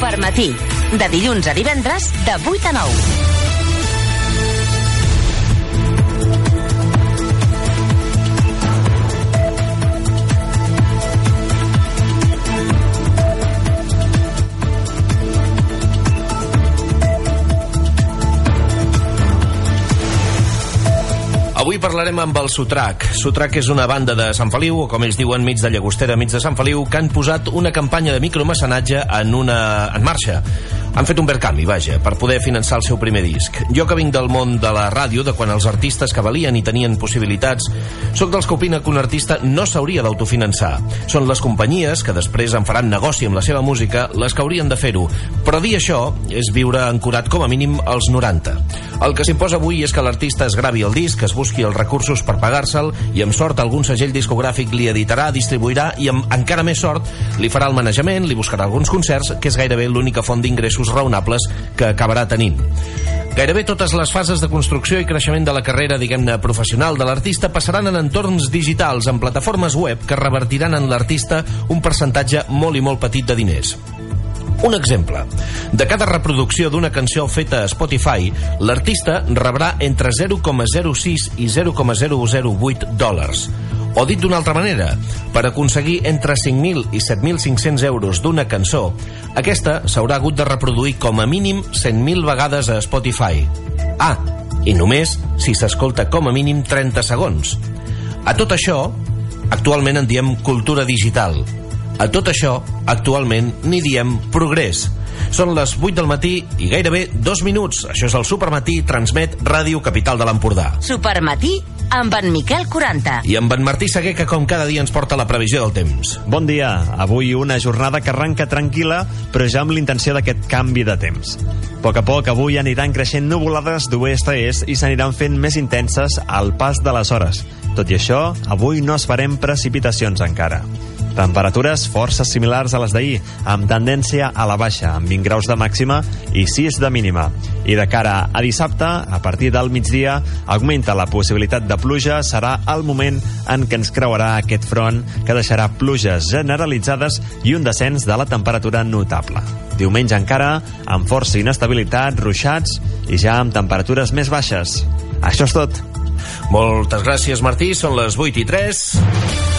Supermatí. De dilluns a divendres, de 8 a 9. Avui parlarem amb el Sutrac. Sutrac és una banda de Sant Feliu, o com ells diuen, mig de Llagostera, mig de Sant Feliu, que han posat una campanya de micromecenatge en, una... en marxa. Han fet un verd canvi, vaja, per poder finançar el seu primer disc. Jo que vinc del món de la ràdio, de quan els artistes que valien i tenien possibilitats, sóc dels que opina que un artista no s'hauria d'autofinançar. Són les companyies, que després en faran negoci amb la seva música, les que haurien de fer-ho. Però dir això és viure ancorat com a mínim als 90. El que s'imposa avui és que l'artista es gravi el disc, es busqui els recursos per pagar-se'l i amb sort algun segell discogràfic li editarà, distribuirà i amb encara més sort li farà el manejament, li buscarà alguns concerts, que és gairebé l'única font d'ingressos raonables que acabarà tenint. Gairebé totes les fases de construcció i creixement de la carrera, diguem-ne, professional de l'artista passaran en entorns digitals, en plataformes web que revertiran en l'artista un percentatge molt i molt petit de diners. Un exemple. De cada reproducció d'una cançó feta a Spotify, l'artista rebrà entre 0,06 i 0,008 dòlars. O dit d'una altra manera, per aconseguir entre 5.000 i 7.500 euros d'una cançó, aquesta s'haurà hagut de reproduir com a mínim 100.000 vegades a Spotify. Ah, i només si s'escolta com a mínim 30 segons. A tot això, actualment en diem cultura digital, a tot això, actualment, n'hi diem progrés. Són les 8 del matí i gairebé dos minuts. Això és el Supermatí, transmet Ràdio Capital de l'Empordà. Supermatí amb en Miquel 40. I amb en Martí Seguer, que com cada dia ens porta la previsió del temps. Bon dia. Avui una jornada que arranca tranquil·la, però ja amb l'intenció d'aquest canvi de temps. A poc a poc, avui aniran creixent nuvolades d'oest a est i s'aniran fent més intenses al pas de les hores. Tot i això, avui no es farem precipitacions encara. Temperatures força similars a les d'ahir, amb tendència a la baixa, amb 20 graus de màxima i 6 de mínima. I de cara a dissabte, a partir del migdia, augmenta la possibilitat de pluja, serà el moment en què ens creuarà aquest front que deixarà pluges generalitzades i un descens de la temperatura notable. Diumenge encara, amb força inestabilitat, ruixats i ja amb temperatures més baixes. Això és tot. Moltes gràcies, Martí. Són les 8 i 3.